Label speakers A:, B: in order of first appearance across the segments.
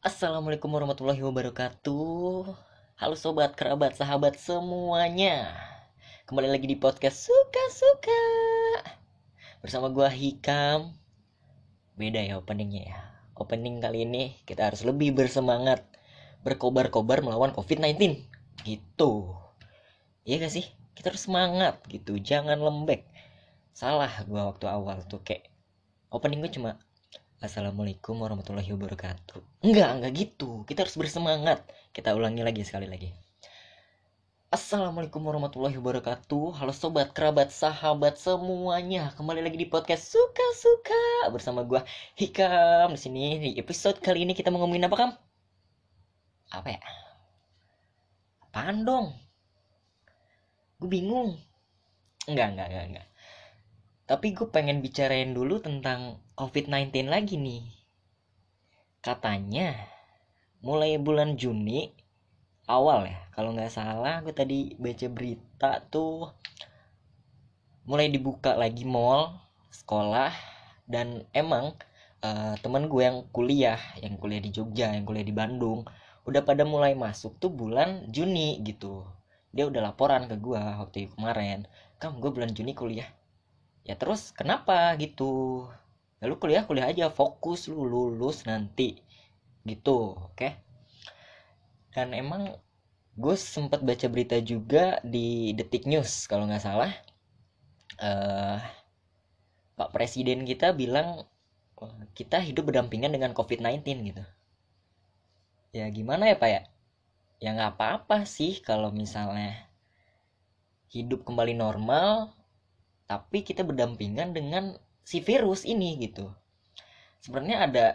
A: Assalamualaikum warahmatullahi wabarakatuh. Halo sobat, kerabat, sahabat semuanya. Kembali lagi di podcast Suka-Suka Bersama gua Hikam. Beda ya openingnya ya. Opening kali ini kita harus lebih bersemangat Berkobar-kobar melawan COVID-19 Gitu. Iya gak sih? Kita harus semangat gitu. Jangan lembek. Salah gua waktu awal tuh kayak Opening gue cuma Assalamualaikum warahmatullahi wabarakatuh. Enggak, enggak gitu. Kita harus bersemangat. Kita ulangi lagi sekali lagi. Assalamualaikum warahmatullahi wabarakatuh. Halo sobat, kerabat, sahabat semuanya. Kembali lagi di podcast suka-suka bersama gua Hikam di sini. Di episode kali ini kita mau ngomongin apa, Kam? Apa ya? Apaan dong? Gue bingung. Enggak, enggak, enggak, enggak. Tapi gue pengen bicarain dulu tentang COVID-19 lagi nih. Katanya mulai bulan Juni awal ya, kalau nggak salah gue tadi baca berita tuh mulai dibuka lagi mall, sekolah dan emang uh, temen gue yang kuliah, yang kuliah di Jogja, yang kuliah di Bandung, udah pada mulai masuk tuh bulan Juni gitu. Dia udah laporan ke gue waktu kemarin, kam gue bulan Juni kuliah ya terus kenapa gitu? Ya lu kuliah kuliah aja fokus lu lulus nanti. Gitu oke? Okay? dan emang gue sempat baca berita juga di detik news kalau nggak salah. Uh, pak presiden kita bilang kita hidup berdampingan dengan covid-19 gitu. Ya gimana ya pak ya? Ya nggak apa-apa sih kalau misalnya hidup kembali normal tapi kita berdampingan dengan si virus ini gitu. Sebenarnya ada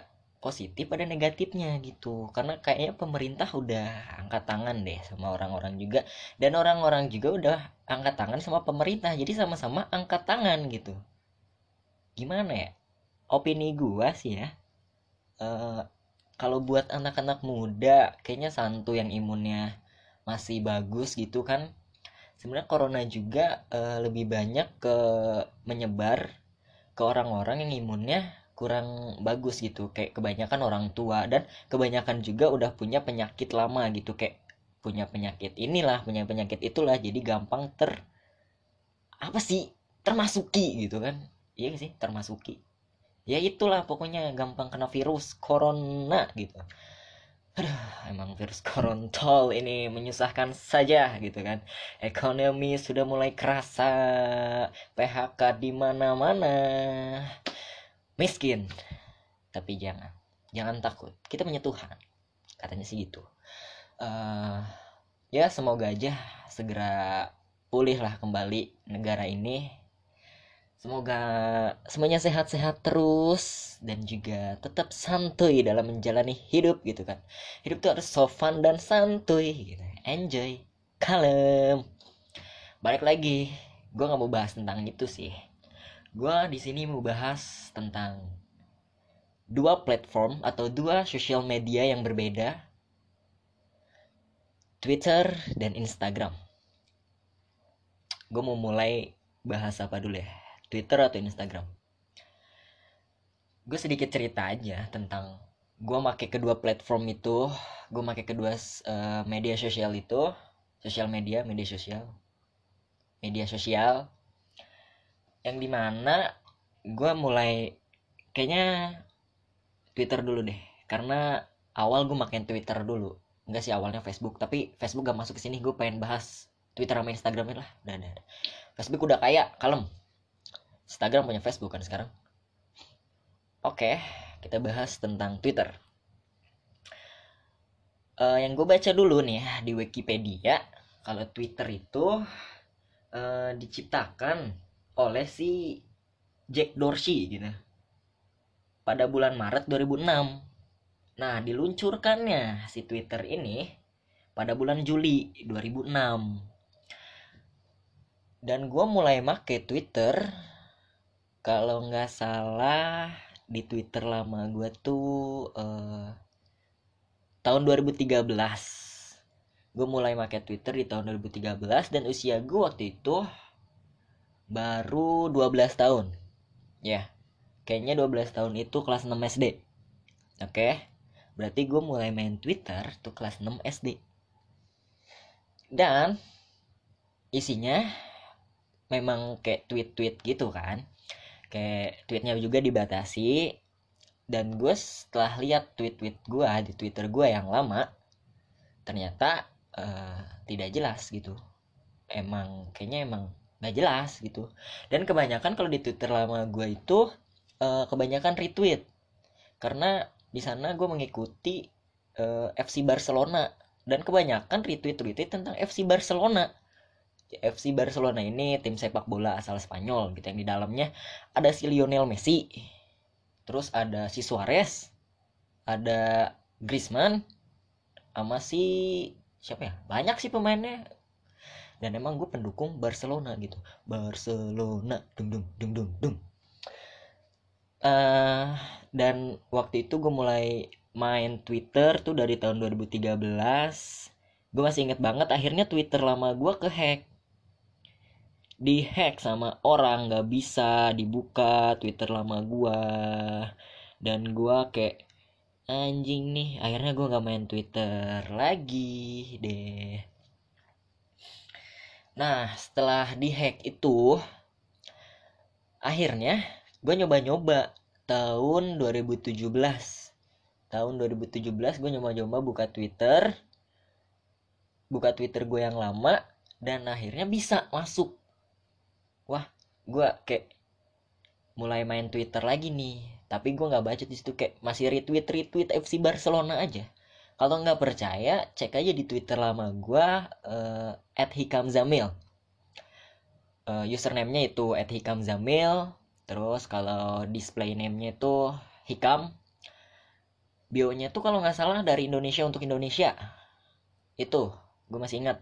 A: positif ada negatifnya gitu. Karena kayaknya pemerintah udah angkat tangan deh sama orang-orang juga. Dan orang-orang juga udah angkat tangan sama pemerintah. Jadi sama-sama angkat tangan gitu. Gimana ya? Opini gua sih ya uh, kalau buat anak-anak muda kayaknya santu yang imunnya masih bagus gitu kan sebenarnya corona juga uh, lebih banyak ke menyebar ke orang-orang yang imunnya kurang bagus gitu. Kayak kebanyakan orang tua dan kebanyakan juga udah punya penyakit lama gitu. Kayak punya penyakit inilah punya penyakit itulah. Jadi gampang ter apa sih termasuki gitu kan. Iya sih? Termasuki. Ya itulah pokoknya gampang kena virus corona gitu aduh emang virus korontol ini menyusahkan saja gitu kan. Ekonomi sudah mulai kerasa PHK di mana-mana. Miskin tapi jangan. Jangan takut kita punya Tuhan. Katanya sih gitu. Uh, ya semoga aja segera pulih lah kembali negara ini Semoga semuanya sehat-sehat terus dan juga tetap santuy dalam menjalani hidup gitu kan. Hidup tuh harus so fun dan santuy gitu. Enjoy, kalem. Balik lagi, gue nggak mau bahas tentang itu sih. Gue di sini mau bahas tentang dua platform atau dua sosial media yang berbeda. Twitter dan Instagram. Gue mau mulai bahas apa dulu ya? Twitter atau Instagram? Gue sedikit cerita aja tentang gue make kedua platform itu gue make kedua uh, media sosial itu sosial media media sosial media sosial yang di mana gue mulai kayaknya Twitter dulu deh karena awal gue makin Twitter dulu. Enggak sih awalnya Facebook tapi Facebook gak masuk ke sini gue pengen bahas Twitter sama Instagramnya lah. Udah, udah. Facebook udah kaya kalem Instagram punya Facebook kan sekarang. Oke, kita bahas tentang Twitter. Uh, yang gue baca dulu nih ya di Wikipedia, kalau Twitter itu uh, diciptakan oleh si Jack Dorsey gitu. Pada bulan Maret 2006. Nah, diluncurkannya si Twitter ini pada bulan Juli 2006. Dan gue mulai make Twitter kalau nggak salah di Twitter lama gue tuh uh, tahun 2013 gue mulai pakai Twitter di tahun 2013 dan usia gue waktu itu baru 12 tahun. Ya kayaknya 12 tahun itu kelas 6 SD oke okay? berarti gue mulai main Twitter tuh kelas 6 SD dan isinya memang kayak tweet-tweet gitu kan kayak tweetnya juga dibatasi. Dan gue setelah lihat tweet-tweet gue di Twitter gue yang lama ternyata uh, tidak jelas gitu. Emang kayaknya emang nggak jelas gitu. Dan kebanyakan kalau di Twitter lama gue itu uh, kebanyakan retweet. Karena di sana gue mengikuti uh, FC Barcelona. Dan kebanyakan retweet-retweet tentang FC Barcelona. FC Barcelona ini tim sepak bola asal Spanyol gitu yang di dalamnya ada si Lionel Messi. Terus ada si Suarez, ada Griezmann sama si siapa ya? Banyak sih pemainnya. Dan emang gue pendukung Barcelona gitu. Barcelona dung dung dung dung dung. Uh, dan waktu itu gue mulai main Twitter tuh dari tahun 2013 gue masih inget banget akhirnya Twitter lama gue ke hack di hack sama orang nggak bisa dibuka Twitter lama gue dan gue kayak anjing nih akhirnya gue nggak main Twitter lagi deh. Nah setelah di hack itu akhirnya gue nyoba-nyoba tahun 2017 tahun 2017 gue nyoba-nyoba buka Twitter buka Twitter gue yang lama dan akhirnya bisa masuk gue kayak mulai main Twitter lagi nih tapi gue nggak baca di situ kayak masih retweet retweet FC Barcelona aja. Kalau nggak percaya cek aja di Twitter lama gue uh, at Hikam Zamil. Uh, username-nya itu at Hikam Zamil terus kalau display name-nya itu Hikam. Bionya tuh kalau nggak salah dari Indonesia untuk Indonesia. Itu gue masih ingat.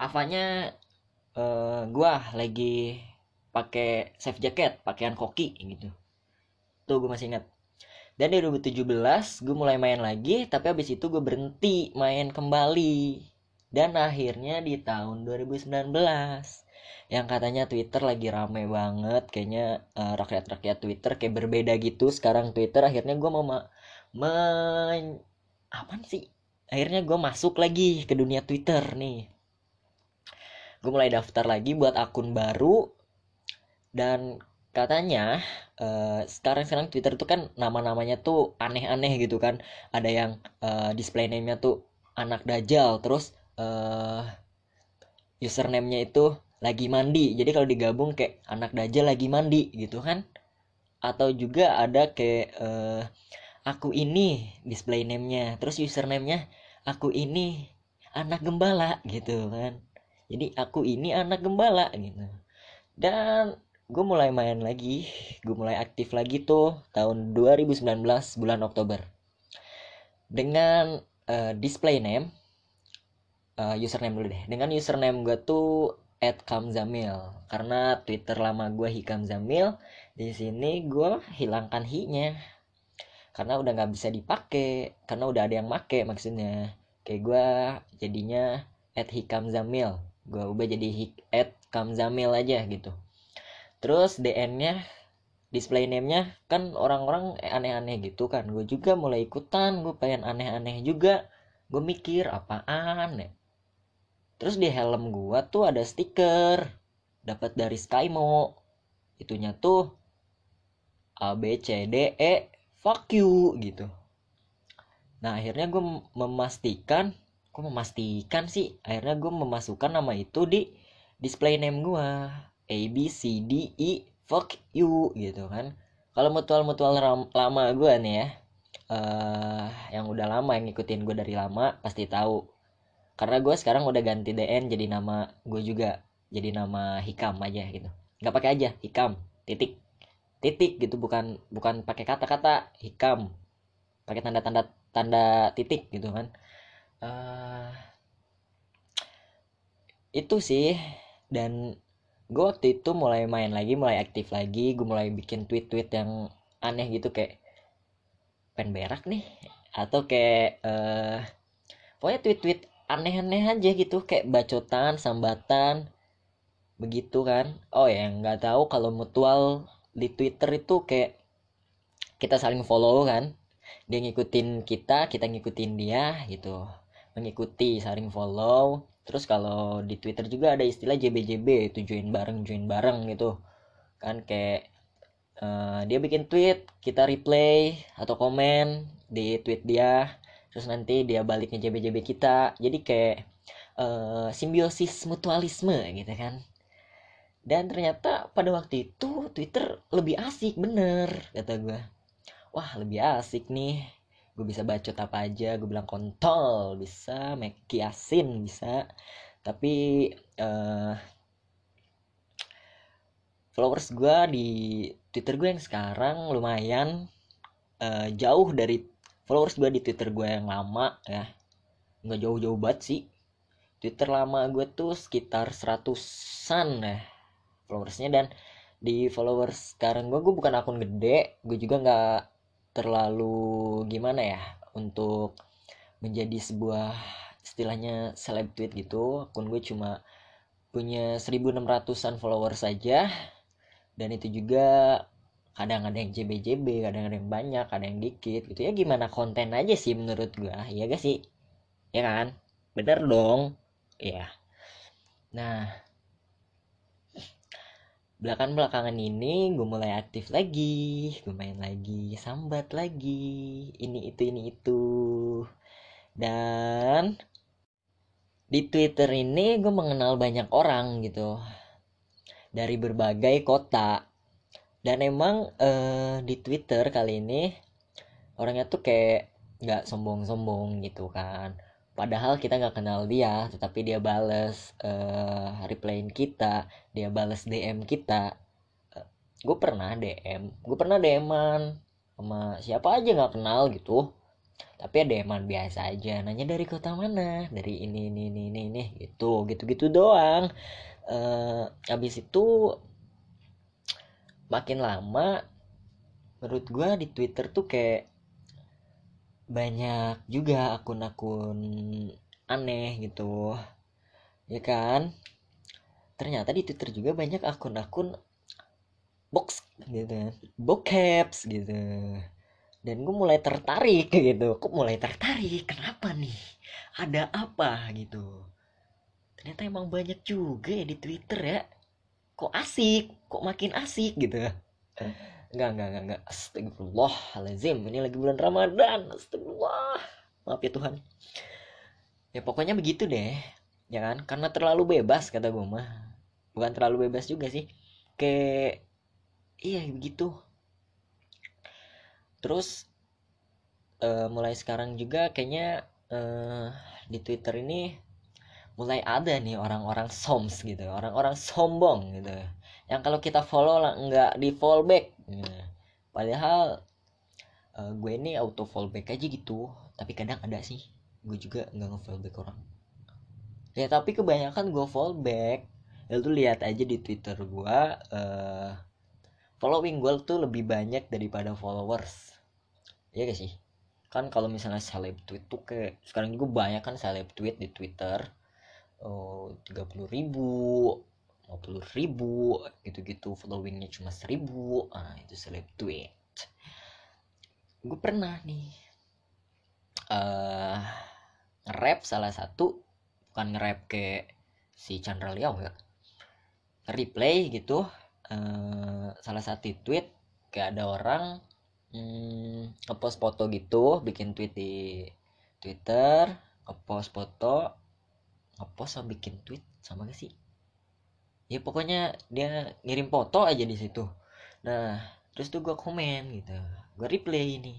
A: Avanya uh, gue lagi pakai safe jacket pakaian koki gitu. Tuh gue masih ingat. Dan di 2017 gue mulai main lagi tapi habis itu gue berhenti main kembali. Dan akhirnya di tahun 2019 yang katanya Twitter lagi rame banget kayaknya uh, rakyat-rakyat Twitter kayak berbeda gitu. Sekarang Twitter akhirnya gue mau men apa sih? Akhirnya gue masuk lagi ke dunia Twitter nih gue mulai daftar lagi buat akun baru. Dan katanya uh, sekarang sekarang Twitter itu kan nama-namanya tuh aneh-aneh gitu kan. Ada yang uh, display name-nya tuh anak dajal terus uh, username-nya itu lagi mandi. Jadi kalau digabung kayak anak dajal lagi mandi gitu kan. Atau juga ada kayak uh, aku ini display name-nya. Terus username-nya aku ini anak gembala gitu kan jadi aku ini anak gembala gitu. Dan gue mulai main lagi gue mulai aktif lagi tuh tahun 2019 bulan Oktober. Dengan uh, display name uh, username dulu deh. Dengan username gue tuh at kamzamil. Karena twitter lama gue hikam zamil di sini gue hilangkan hi-nya. Karena udah nggak bisa dipakai karena udah ada yang make maksudnya. Kayak gue jadinya at gue ubah jadi hik at kamzamil aja gitu. Terus dn nya display name nya kan orang-orang aneh-aneh gitu kan. Gue juga mulai ikutan gue pengen aneh-aneh juga. Gue mikir apaan ya? Terus di helm gue tuh ada stiker dapat dari Skymo itunya tuh A B C D E fuck you gitu. Nah akhirnya gue memastikan gue memastikan sih akhirnya gue memasukkan nama itu di display name gue A B C D E fuck you gitu kan. Kalau mutual-mutual lama gue nih ya uh, yang udah lama yang ngikutin gue dari lama pasti tahu. Karena gue sekarang udah ganti DN jadi nama gue juga jadi nama Hikam aja gitu. Nggak pakai aja Hikam titik. Titik gitu bukan bukan pakai kata-kata hikam. Pakai tanda-tanda tanda titik gitu kan uh, itu sih. Dan gue waktu itu mulai main lagi mulai aktif lagi. Gue mulai bikin tweet-tweet yang aneh gitu kayak pen berak nih. Atau kayak uh, pokoknya tweet-tweet aneh-aneh aja gitu. Kayak bacotan sambatan begitu kan. Oh ya nggak tahu kalau mutual di Twitter itu kayak kita saling follow kan. Dia ngikutin kita kita ngikutin dia gitu mengikuti saling follow. Terus kalau di Twitter juga ada istilah JBJB itu join bareng join bareng gitu. Kan kayak uh, dia bikin tweet kita replay atau komen di tweet dia. Terus nanti dia balik nge JBJB kita. Jadi kayak uh, simbiosis mutualisme gitu kan. Dan ternyata pada waktu itu Twitter lebih asik bener kata gue wah lebih asik nih gue bisa bacot apa aja gue bilang kontol bisa make asin bisa. Tapi uh, followers gue di Twitter gue yang sekarang lumayan uh, jauh dari followers gue di Twitter gue yang lama ya. Nggak jauh-jauh banget sih. Twitter lama gue tuh sekitar seratusan ya followersnya. Dan di followers sekarang gue gue bukan akun gede gue juga nggak terlalu gimana ya untuk menjadi sebuah istilahnya seleb tweet gitu. Akun gue cuma punya 1600an followers saja. Dan itu juga kadang ada yang JB-JB, kadang ada yang banyak, ada yang dikit gitu. Ya gimana konten aja sih menurut gue ya gak sih? Ya kan? Bener dong. Ya nah belakangan-belakangan ini gue mulai aktif lagi. Gue main lagi sambat lagi. Ini itu ini itu. Dan di Twitter ini gue mengenal banyak orang gitu. Dari berbagai kota. Dan emang uh, di Twitter kali ini orangnya tuh kayak nggak sombong-sombong gitu kan padahal kita nggak kenal dia tetapi dia bales uh, replyin kita dia bales dm kita uh, eh, gue pernah dm gue pernah dman sama siapa aja nggak kenal gitu tapi ya dman biasa aja nanya dari kota mana dari ini ini ini ini, ini. gitu gitu gitu doang uh, habis itu makin lama menurut gue di twitter tuh kayak banyak juga akun-akun aneh gitu. Ya kan? Ternyata di Twitter juga banyak akun-akun box gitu bokeps gitu. Dan gue mulai tertarik gitu. Kok mulai tertarik? Kenapa nih? Ada apa gitu? Ternyata emang banyak juga ya di Twitter ya. Kok asik? Kok makin asik gitu Enggak, enggak, enggak, enggak. Astagfirullahaladzim. Ini lagi bulan Ramadan. Astagfirullah. Maaf ya Tuhan. Ya pokoknya begitu deh. Ya kan? Karena terlalu bebas kata gue mah. Bukan terlalu bebas juga sih. Kayak iya begitu. Terus uh, mulai sekarang juga kayaknya uh, di Twitter ini mulai ada nih orang-orang soms gitu, orang-orang sombong gitu yang kalau kita follow lah nggak di fallback nah, padahal uh, gue ini auto fallback aja gitu. Tapi kadang ada sih gue juga nggak nge-fallback orang. Ya tapi kebanyakan gue fallback. Ya tuh lihat aja di twitter gue uh, following gue tuh lebih banyak daripada followers. Ya gak sih? Kan kalau misalnya seleb tweet tuh kayak sekarang juga banyak kan seleb tweet di twitter. Oh tiga puluh ribu 50 ribu gitu-gitu followingnya cuma seribu. Ah itu seleb tweet gue pernah nih uh, nge-rap salah satu bukan nge-rap ke si Chandra Liao ya. Replay gitu uh, salah satu tweet kayak ada orang hmm, ngepost foto gitu bikin tweet di Twitter ngepost foto ngepost sama bikin tweet sama gak sih ya pokoknya dia ngirim foto aja di situ. Nah terus tuh gue komen gitu. Gue replay ini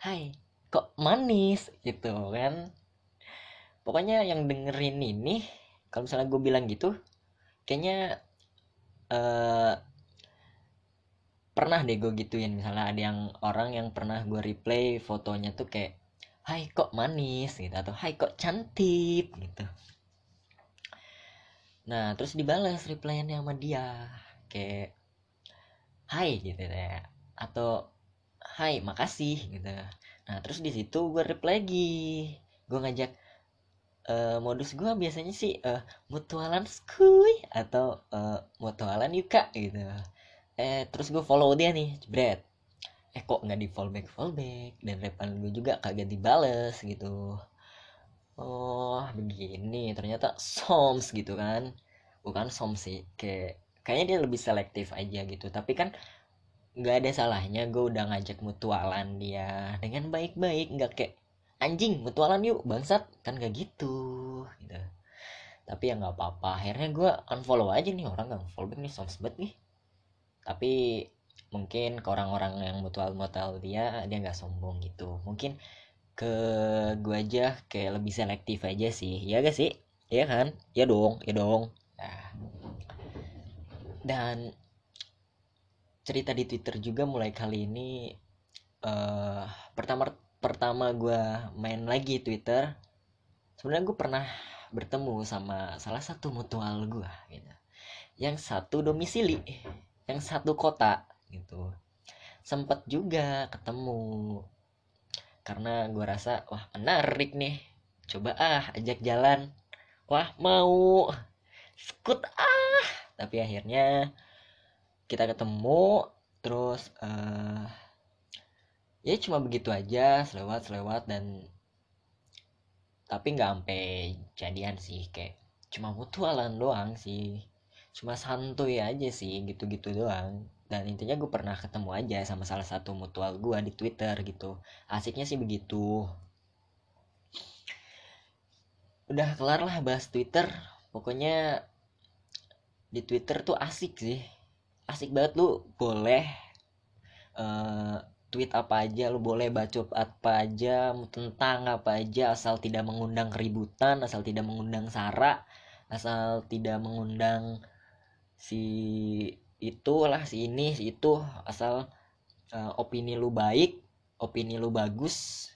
A: hai kok manis? Gitu kan. Pokoknya yang dengerin ini kalau misalnya gue bilang gitu kayaknya uh, pernah deh gue gituin. Misalnya ada yang orang yang pernah gue replay fotonya tuh kayak hai kok manis? Gitu. Atau hai kok cantik? Gitu nah terus dibalas reply-nya sama dia kayak hai gitu ya. Atau hai makasih gitu. Nah terus di situ gue reply lagi. Gue ngajak uh, modus gue biasanya sih uh, mutualan skuy atau uh, mutualan yuka gitu. Eh terus gue follow dia nih jebret eh kok nggak di fallback fallback dan repan gue juga kagak dibales gitu oh begini. Ternyata soms gitu kan. Bukan soms sih. Kayak kayaknya dia lebih selektif aja gitu. Tapi kan nggak ada salahnya gue udah ngajak mutualan dia dengan baik-baik. Nggak kayak anjing mutualan yuk bangsat. Kan gak gitu gitu. Tapi ya nggak apa-apa. Akhirnya gue unfollow aja nih orang nggak follow back nih soms banget nih. Tapi mungkin ke orang-orang yang mutual mutual dia dia nggak sombong gitu. Mungkin ke gue aja kayak lebih selektif aja sih. Ya gak sih? Ya kan? Ya dong ya dong. Nah. dan cerita di twitter juga mulai kali ini uh, pertama pertama gue main lagi twitter sebenarnya gue pernah bertemu sama salah satu mutual gue gitu. Yang satu domisili yang satu kota gitu. Sempet juga ketemu karena gue rasa wah menarik nih. Coba ah ajak jalan. Wah mau. Skut ah. Tapi akhirnya kita ketemu terus uh, ya cuma begitu aja selewat selewat dan tapi nggak sampai jadian sih kayak cuma mutualan doang sih. Cuma santuy aja sih gitu-gitu doang dan intinya gue pernah ketemu aja sama salah satu mutual gue di Twitter gitu. Asiknya sih begitu. Udah kelar lah bahas Twitter. Pokoknya di Twitter tuh asik sih. Asik banget lu boleh uh, tweet apa aja lu boleh baca apa aja tentang apa aja asal tidak mengundang keributan asal tidak mengundang sara asal tidak mengundang si itulah si itu asal uh, opini lu baik opini lu bagus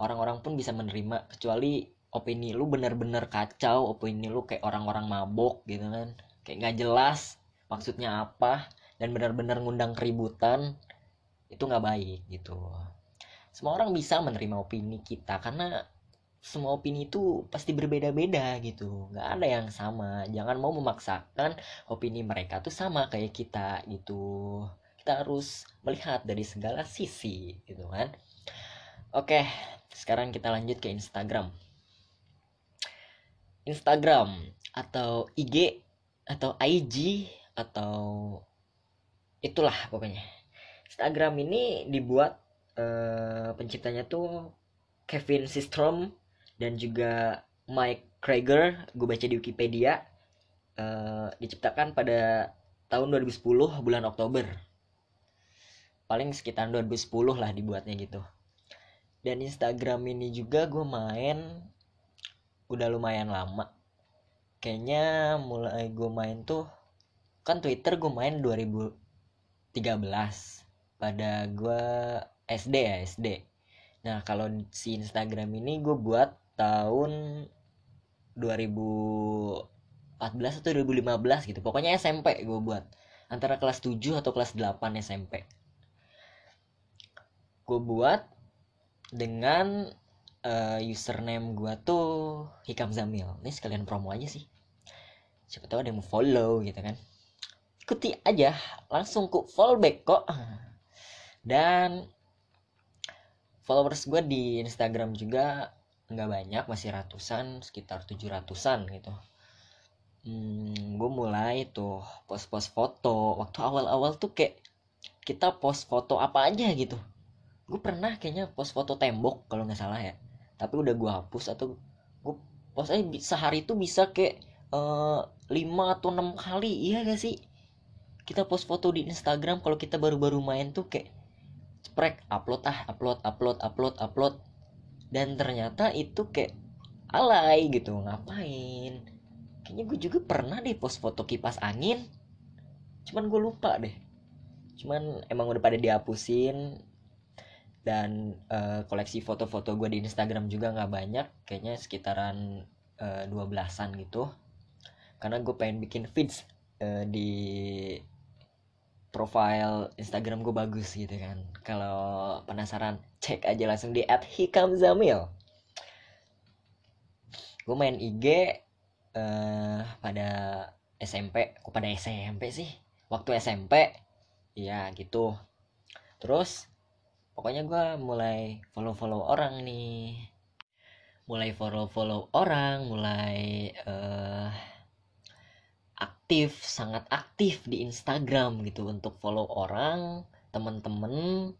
A: orang-orang pun bisa menerima kecuali opini lu bener-bener kacau opini lu kayak orang-orang mabok gitu kan. Kayak nggak jelas maksudnya apa dan benar-benar ngundang keributan itu nggak baik gitu. Semua orang bisa menerima opini kita karena semua opini itu pasti berbeda-beda gitu. Nggak ada yang sama. Jangan mau memaksakan opini mereka tuh sama kayak kita gitu. Kita harus melihat dari segala sisi gitu kan. Oke sekarang kita lanjut ke Instagram. Instagram atau IG atau IG atau itulah pokoknya. Instagram ini dibuat uh, penciptanya tuh Kevin Systrom dan juga Mike Krieger gue baca di Wikipedia uh, diciptakan pada tahun 2010 bulan Oktober. Paling sekitar 2010 lah dibuatnya gitu. Dan Instagram ini juga gue main udah lumayan lama. Kayaknya mulai gue main tuh kan Twitter gue main 2013 pada gue SD ya SD nah kalau si Instagram ini gue buat tahun 2014 atau 2015 gitu. Pokoknya SMP gue buat. Antara kelas 7 atau kelas 8 SMP gue buat dengan uh, username gue tuh Hikam Zamil. Ini sekalian promo aja sih. Siapa tahu ada yang mau follow gitu kan. Ikuti aja. Langsung ku follow back kok. Dan followers gue di Instagram juga nggak banyak masih ratusan sekitar tujuh ratusan gitu. Hmm, gue mulai tuh post-post foto. Waktu awal-awal tuh kayak kita post foto apa aja gitu. Gue pernah kayaknya post foto tembok kalau nggak salah ya. Tapi udah gue hapus atau gue post aja sehari tuh bisa kayak uh, atau enam kali. Iya gak sih? Kita post foto di Instagram kalau kita baru-baru main tuh kayak sprek upload ah upload upload upload upload dan ternyata itu kayak alay gitu ngapain? Kayaknya gue juga pernah deh post foto kipas angin. Cuman gue lupa deh. Cuman emang udah pada dihapusin. Dan uh, koleksi foto-foto gue di Instagram juga nggak banyak. Kayaknya sekitaran uh, dua belasan gitu. Karena gue pengen bikin feeds uh, di profile Instagram gue bagus gitu kan. Kalau penasaran cek aja langsung di at hikamzamil gue main IG uh, eh, pada SMP kok pada SMP sih? Waktu SMP ya gitu. Terus pokoknya gue mulai follow follow orang nih. Mulai follow follow orang mulai uh, aktif sangat aktif di Instagram gitu untuk follow orang temen-temen.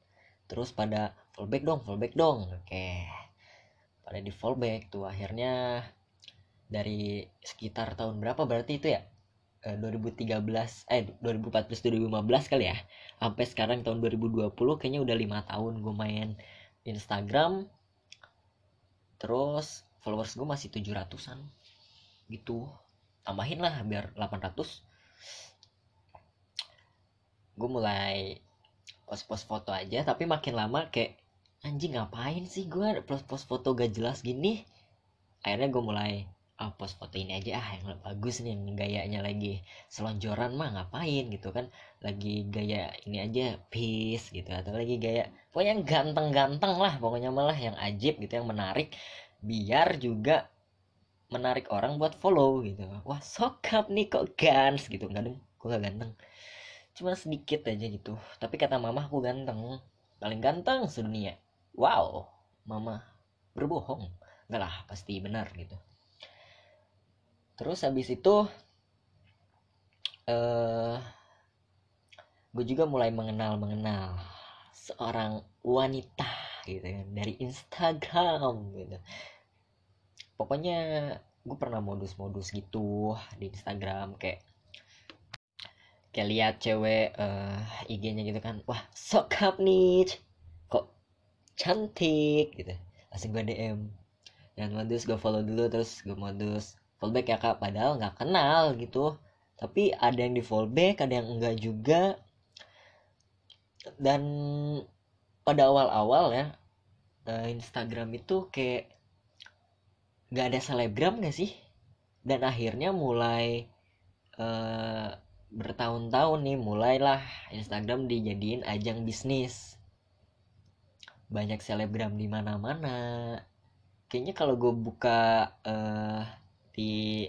A: Terus pada fallback dong fallback dong. Oke. Pada di fallback tuh akhirnya dari sekitar tahun berapa berarti itu ya? 2013 eh 2014 eh, 2015 kali ya. Sampai sekarang tahun 2020 kayaknya udah lima tahun gue main Instagram. Terus followers gue masih 700an gitu tambahin lah biar 800 gue mulai post-post foto aja tapi makin lama kayak anjing ngapain sih gue post-post foto gak jelas gini? Akhirnya gue mulai ah post foto ini aja ah yang bagus nih yang gayanya lagi selonjoran mah ngapain? Gitu kan. Lagi gaya ini aja peace gitu atau lagi gaya pokoknya ganteng-ganteng lah pokoknya malah yang ajib gitu yang menarik. Biar juga menarik orang buat follow gitu. Wah sokap nih kok gans gitu. Enggak dong gue gak ganteng. Cuma sedikit aja gitu. Tapi kata mama aku ganteng. Paling ganteng sedunia. Wow mama berbohong. Enggak lah pasti benar gitu. Terus habis itu uh, gue juga mulai mengenal mengenal seorang wanita gitu kan dari Instagram gitu pokoknya gue pernah modus-modus gitu di Instagram kayak kayak lihat cewek uh, IG-nya gitu kan wah sokap nih kok cantik gitu. Langsung gue DM dan modus gue follow dulu terus gue modus fallback ya kak padahal nggak kenal gitu. Tapi ada yang di fallback ada yang enggak juga. Dan pada awal-awal ya eh, Instagram itu kayak nggak ada selebgram gak sih? Dan akhirnya mulai uh, bertahun-tahun nih mulailah Instagram dijadiin ajang bisnis. Banyak selebgram di mana-mana. Kayaknya kalau gue buka uh, di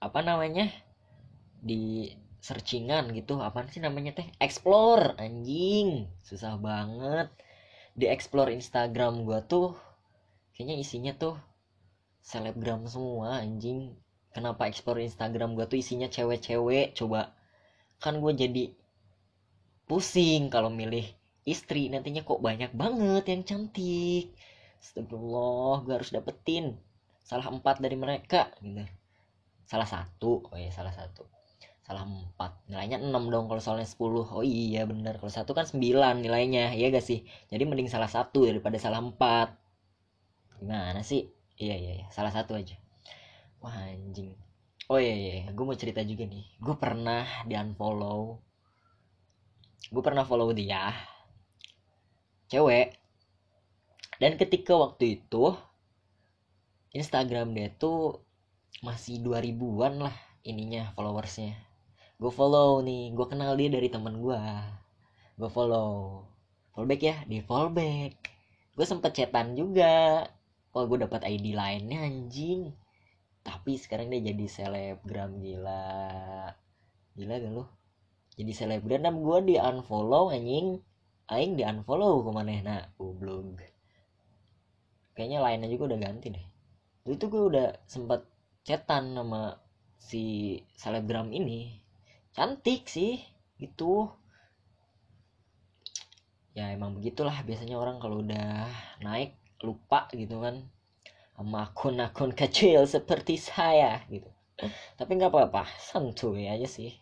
A: apa namanya? Di searchingan gitu apa sih namanya teh? Explore anjing. Susah banget. Di explore Instagram gua tuh kayaknya isinya tuh selebgram semua anjing. Kenapa explore Instagram gua tuh isinya cewek-cewek? Coba. Kan gue jadi pusing kalau milih istri. Nantinya kok banyak banget yang cantik. Astagfirullah gue harus dapetin salah empat dari mereka gitu. Salah satu. Oh iya salah satu. Salah empat. Nilainya enam dong kalau soalnya sepuluh. Oh iya bener. Kalau satu kan sembilan nilainya iya gak sih? Jadi mending salah satu daripada salah empat gimana sih? Iya iya, iya. salah satu aja. Wah anjing. Oh iya iya, iya. gue mau cerita juga nih. Gue pernah di unfollow. Gue pernah follow dia. Cewek. Dan ketika waktu itu Instagram dia tuh masih 2000-an lah ininya followersnya. Gue follow nih. Gue kenal dia dari temen gue gue follow. Fallback ya? Di fallback. Gue sempet chatan juga oh gue dapat ID lainnya anjing. Tapi sekarang dia jadi selebgram gila. Gila gak lo jadi selebgram dan gue di unfollow anjing. Aing di unfollow ke mana? Nah goblok. Kayaknya lainnya juga udah ganti deh. Itu gue udah sempet cetan sama si selebgram ini. Cantik sih itu ya emang begitulah biasanya orang kalau udah naik lupa gitu kan. Sama akun-akun kecil seperti saya gitu. Tapi nggak apa-apa santuy aja sih.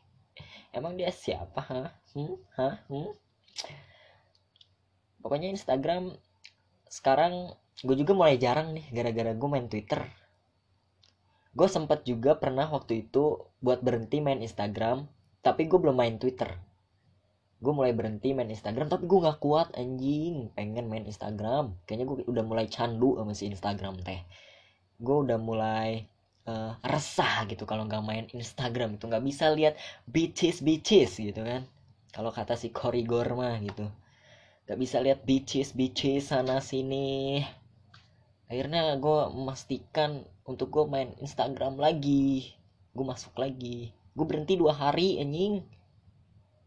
A: Emang dia siapa ha? Hmm? ha? Hmm? pokoknya Instagram sekarang gue juga mulai jarang nih gara-gara gue main Twitter. Gue sempet juga pernah waktu itu buat berhenti main Instagram tapi gue belum main Twitter gue mulai berhenti main Instagram tapi gue nggak kuat anjing. Pengen main Instagram. Kayaknya gue udah mulai candu sama si Instagram teh. Gue udah mulai uh, resah gitu kalau nggak main Instagram itu nggak bisa lihat bitches bitches gitu kan. Kalau kata si Cory Gorma gitu. Nggak bisa lihat bitches bitches sana sini. Akhirnya gue memastikan untuk gue main Instagram lagi. Gue masuk lagi. Gue berhenti dua hari anjing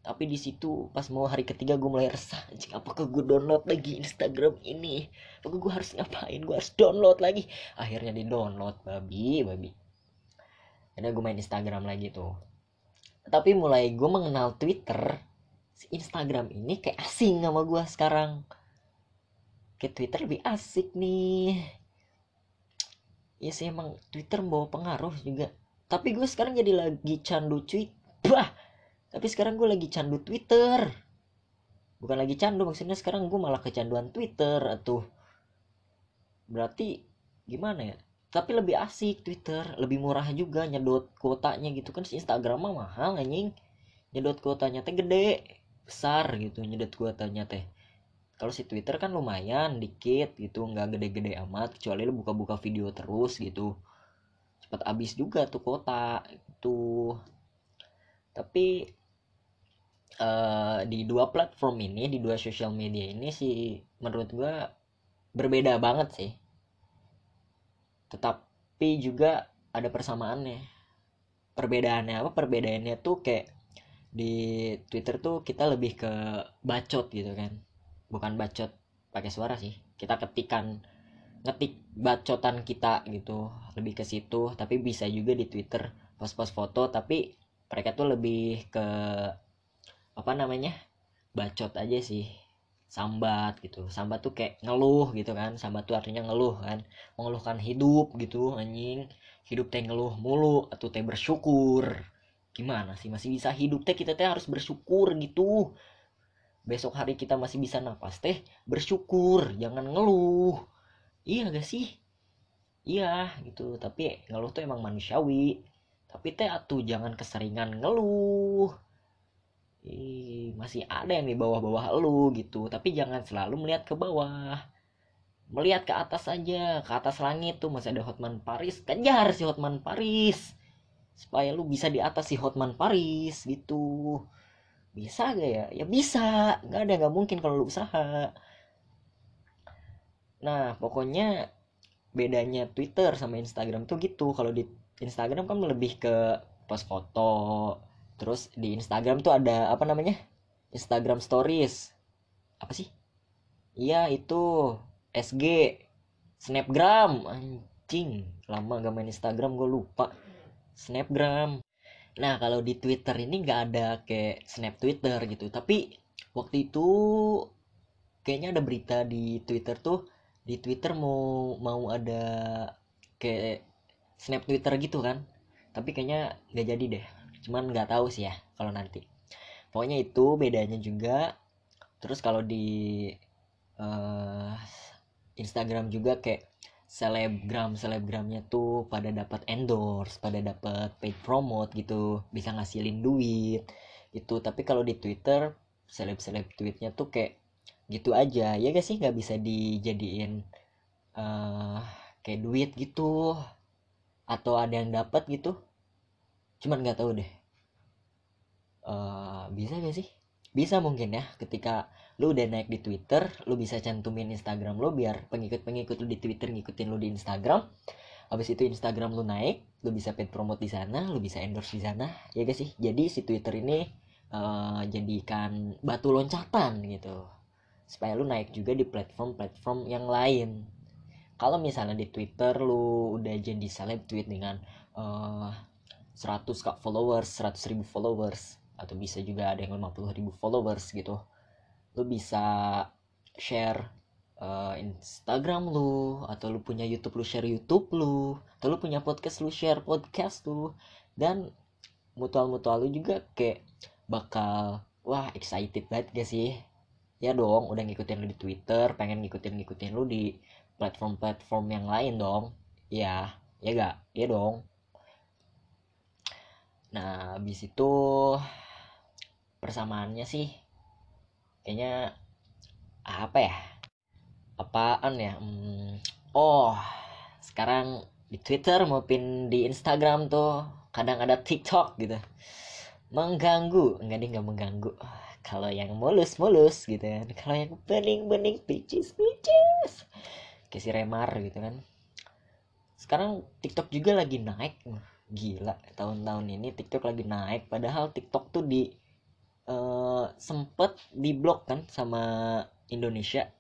A: tapi di situ pas mau hari ketiga gue mulai resah. Anjing apakah gue download lagi Instagram ini? Apakah gue harus ngapain? Gue harus download lagi. Akhirnya di download babi babi. Akhirnya gue main Instagram lagi tuh. Tapi mulai gue mengenal Twitter si Instagram ini kayak asing sama gue sekarang. Kayak Twitter lebih asik nih. Ya sih emang Twitter membawa pengaruh juga. Tapi gue sekarang jadi lagi candu tweet. Bah tapi sekarang gue lagi candu Twitter. Bukan lagi candu maksudnya sekarang gue malah kecanduan Twitter atau berarti gimana ya? Tapi lebih asik Twitter lebih murah juga nyedot kuotanya gitu. Kan si Instagram mah mahal anjing. Nyedot kuotanya teh gede besar gitu nyedot kuotanya teh. Kalau si Twitter kan lumayan dikit gitu nggak gede-gede amat kecuali lu buka-buka video terus gitu. Cepat habis juga tuh kuota itu tapi uh, di dua platform ini di dua sosial media ini sih menurut gue berbeda banget sih. Tetapi juga ada persamaannya. Perbedaannya apa? Perbedaannya tuh kayak di Twitter tuh kita lebih ke bacot gitu kan. Bukan bacot pakai suara sih. Kita ketikan ngetik bacotan kita gitu. Lebih ke situ tapi bisa juga di Twitter. Post-post foto tapi mereka tuh lebih ke apa namanya bacot aja sih. Sambat gitu. Sambat tuh kayak ngeluh gitu kan. Sambat tuh artinya ngeluh kan. Mengeluhkan hidup gitu anjing. Hidup teh ngeluh mulu atau teh bersyukur. Gimana sih? Masih bisa hidup teh? Kita teh harus bersyukur gitu. Besok hari kita masih bisa nafas teh bersyukur. Jangan ngeluh. Iya gak sih? Iya gitu. Tapi ngeluh tuh emang manusiawi. Tapi teh atuh jangan keseringan ngeluh Ih, masih ada yang di bawah-bawah lu gitu. Tapi jangan selalu melihat ke bawah. Melihat ke atas saja ke atas langit tuh masih ada Hotman Paris. Kejar si Hotman Paris supaya lu bisa di atas si Hotman Paris gitu. Bisa gak ya? Ya bisa. Nggak ada nggak mungkin kalau lu usaha. Nah pokoknya bedanya Twitter sama Instagram tuh gitu. Kalau di Instagram kan lebih ke post foto terus di Instagram tuh ada apa namanya? Instagram Stories. Apa sih? Iya itu. SG Snapgram. Anjing. Lama gak main Instagram gue lupa. Snapgram. Nah kalau di Twitter ini nggak ada kayak Snap Twitter gitu. Tapi waktu itu kayaknya ada berita di Twitter tuh di Twitter mau mau ada kayak Snap Twitter gitu kan. Tapi kayaknya nggak jadi deh cuman nggak tahu sih ya kalau nanti. Pokoknya itu bedanya juga. Terus kalau di uh, Instagram juga kayak selebgram selebgramnya tuh pada dapat endorse pada dapat paid promote gitu. Bisa ngasilin duit itu tapi kalau di Twitter seleb seleb tweetnya tuh kayak gitu aja. Ya gak sih? Nggak bisa dijadiin uh, kayak duit gitu. Atau ada yang dapat gitu cuman nggak tahu deh. Uh, bisa gak sih? Bisa mungkin ya ketika lu udah naik di Twitter lu bisa cantumin Instagram lu biar pengikut-pengikut lu di Twitter ngikutin lu di Instagram. Habis itu Instagram lu naik lu bisa paid promote di sana lu bisa endorse di sana. Ya gak sih? Jadi si Twitter ini uh, jadikan batu loncatan gitu. Supaya lu naik juga di platform-platform yang lain. Kalau misalnya di Twitter lu udah jadi seleb tweet dengan uh, 100 kak followers 100 ribu followers atau bisa juga ada yang 50 ribu followers gitu. Lu bisa share uh, Instagram lu atau lu punya YouTube lu share YouTube lu atau lu punya podcast lu share podcast lu. Dan mutual-mutual lu juga kayak bakal wah excited banget gak sih? Ya dong udah ngikutin lu di Twitter pengen ngikutin ngikutin lu di platform-platform yang lain dong. Ya ya gak? Ya dong nah habis itu persamaannya sih kayaknya apa ya? Apaan ya? Hmm, oh sekarang di Twitter maupun di Instagram tuh kadang ada TikTok gitu. Mengganggu. Enggak deh nggak mengganggu. Kalau yang mulus-mulus gitu kan. Kalau yang bening-bening bitches bitches kayak si Remar gitu kan. Sekarang TikTok juga lagi naik gila tahun-tahun ini TikTok lagi naik. Padahal TikTok tuh di uh, sempet diblok kan sama Indonesia.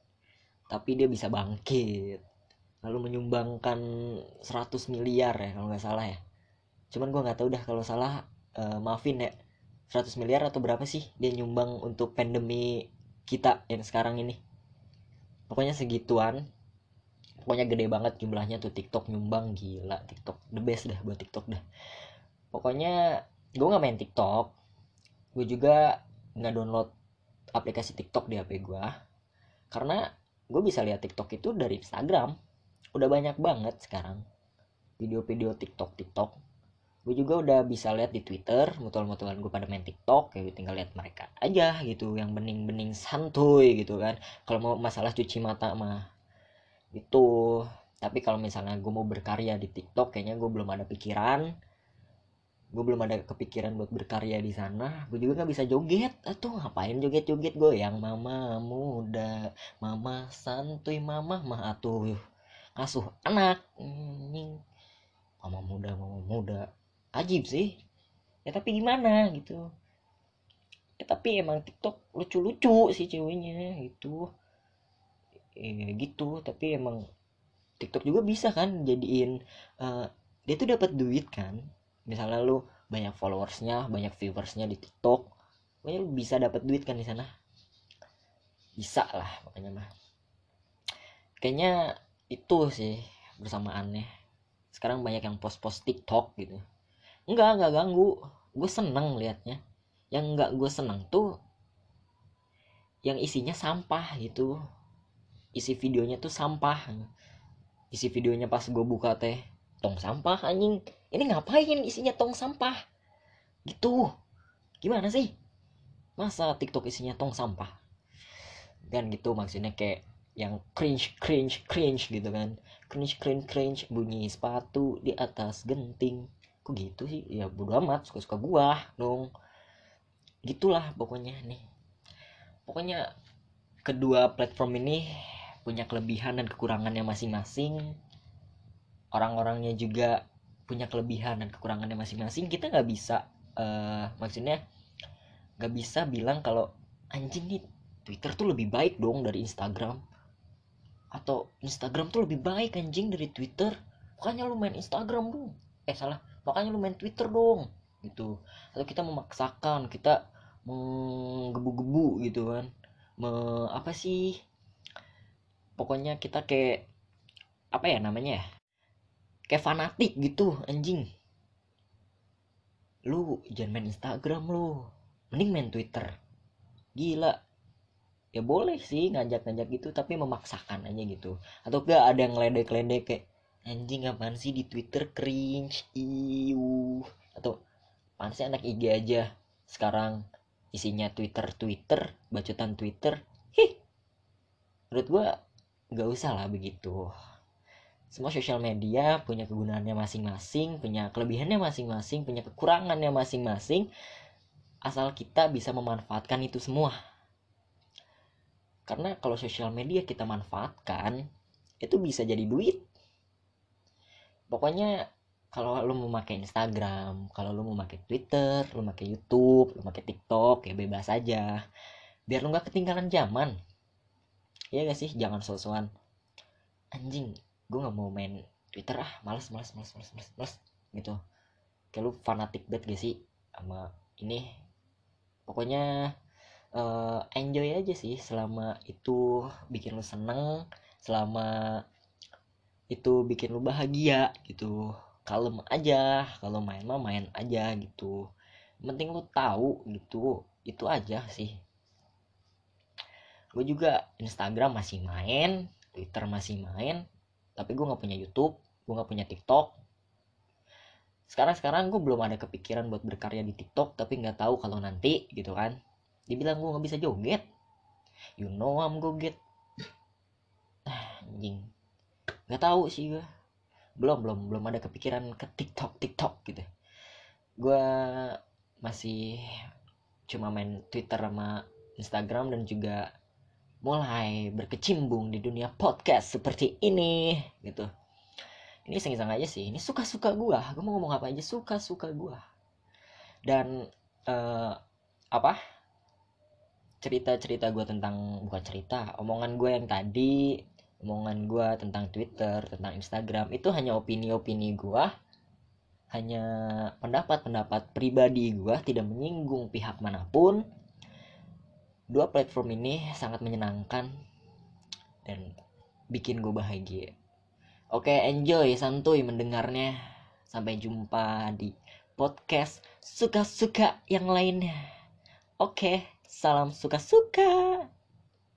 A: Tapi dia bisa bangkit. Lalu menyumbangkan 100 miliar ya kalau nggak salah ya. Cuman gue nggak tahu dah kalau salah uh, maafin ya 100 miliar atau berapa sih dia nyumbang untuk pandemi kita yang sekarang ini? Pokoknya segituan pokoknya gede banget jumlahnya tuh TikTok nyumbang gila TikTok the best dah buat TikTok dah. Pokoknya gue nggak main TikTok gue juga nggak download aplikasi TikTok di HP gue karena gue bisa lihat TikTok itu dari Instagram udah banyak banget sekarang video-video TikTok TikTok. Gue juga udah bisa lihat di Twitter mutual-mutualan gue pada main TikTok kayak tinggal lihat mereka aja gitu yang bening-bening santuy gitu kan. Kalau mau masalah cuci mata mah itu. Tapi kalau misalnya gue mau berkarya di TikTok kayaknya gue belum ada pikiran. Gue belum ada kepikiran buat berkarya di sana. Gue juga nggak bisa joget. Atau ngapain joget joget gue yang mama muda mama santuy mama mah atuh ngasuh anak. Mama muda mama muda. Ajib sih. Ya tapi gimana gitu. Ya tapi emang TikTok lucu-lucu sih ceweknya gitu ya gitu. Tapi emang TikTok juga bisa kan jadiin uh, dia tuh dapat duit kan. Misalnya lu banyak followersnya banyak viewersnya di TikTok pokoknya lu bisa dapat duit kan di sana. Bisa lah pokoknya mah. Kayaknya itu sih bersamaannya. Sekarang banyak yang post-post TikTok gitu. Enggak enggak ganggu. Gue seneng liatnya. Yang enggak gue seneng tuh yang isinya sampah gitu isi videonya tuh sampah. Isi videonya pas gue buka teh tong sampah anjing. Ini ngapain isinya tong sampah? Gitu. Gimana sih? Masa TikTok isinya tong sampah? Dan gitu maksudnya kayak yang cringe cringe cringe gitu kan. Cringe cringe cringe bunyi sepatu di atas genting. Kok gitu sih? Ya bodo amat suka suka gua dong. Gitulah pokoknya nih. Pokoknya kedua platform ini punya kelebihan dan kekurangannya masing-masing. Orang-orangnya juga punya kelebihan dan kekurangannya masing-masing. Kita nggak bisa uh, maksudnya nggak bisa bilang kalau anjing nih Twitter tuh lebih baik dong dari Instagram. Atau Instagram tuh lebih baik anjing dari Twitter. Makanya lu main Instagram dong. Eh salah. Makanya lu main Twitter dong. Gitu. Atau kita memaksakan kita menggebu-gebu gitu kan. Me, apa sih pokoknya kita kayak apa ya namanya ya? Kayak fanatik gitu anjing. Lu jangan main Instagram lu. Mending main Twitter. Gila. Ya boleh sih ngajak-ngajak gitu tapi memaksakan aja gitu. Atau gak ada yang ledek-ledek kayak anjing apaan sih di Twitter? Cringe iu atau apaan sih anak IG aja? Sekarang isinya Twitter Twitter bacotan Twitter. Hi menurut gua nggak usah lah begitu. Semua sosial media punya kegunaannya masing-masing punya kelebihannya masing-masing punya kekurangannya masing-masing asal kita bisa memanfaatkan itu semua. Karena kalau sosial media kita manfaatkan itu bisa jadi duit. Pokoknya kalau lo mau pakai Instagram kalau lo mau pakai Twitter lo pakai YouTube lo pakai TikTok ya bebas aja. Biar lo nggak ketinggalan zaman Iya gak sih? Jangan sosokan. Anjing gue nggak mau main Twitter ah males males males males males, males gitu. Kayak lu fanatik banget gak sih sama ini? Pokoknya uh, enjoy aja sih selama itu bikin lu seneng selama itu bikin lu bahagia gitu. Kalem aja kalau main mah main aja gitu. Penting lu tahu gitu. Itu aja sih gue juga Instagram masih main Twitter masih main tapi gue nggak punya YouTube gue nggak punya TikTok. Sekarang sekarang gue belum ada kepikiran buat berkarya di TikTok tapi nggak tahu kalau nanti gitu kan. Dibilang gue nggak bisa joget. You know I'm go get. Ah, anjing. Nggak tahu sih gue belum belum belum ada kepikiran ke TikTok TikTok gitu. Gue masih cuma main Twitter sama Instagram dan juga mulai berkecimpung di dunia podcast seperti ini gitu. Ini iseng-iseng aja sih. Ini suka-suka gue gue mau ngomong apa aja? Suka-suka gue dan uh, apa? Cerita-cerita gue tentang bukan cerita omongan gue yang tadi omongan gue tentang Twitter tentang Instagram itu hanya opini-opini gue hanya pendapat-pendapat pribadi gue tidak menyinggung pihak mana pun dua platform ini sangat menyenangkan dan bikin gue bahagia. Oke enjoy santuy mendengarnya. Sampai jumpa di podcast suka-suka yang lainnya. Oke salam suka-suka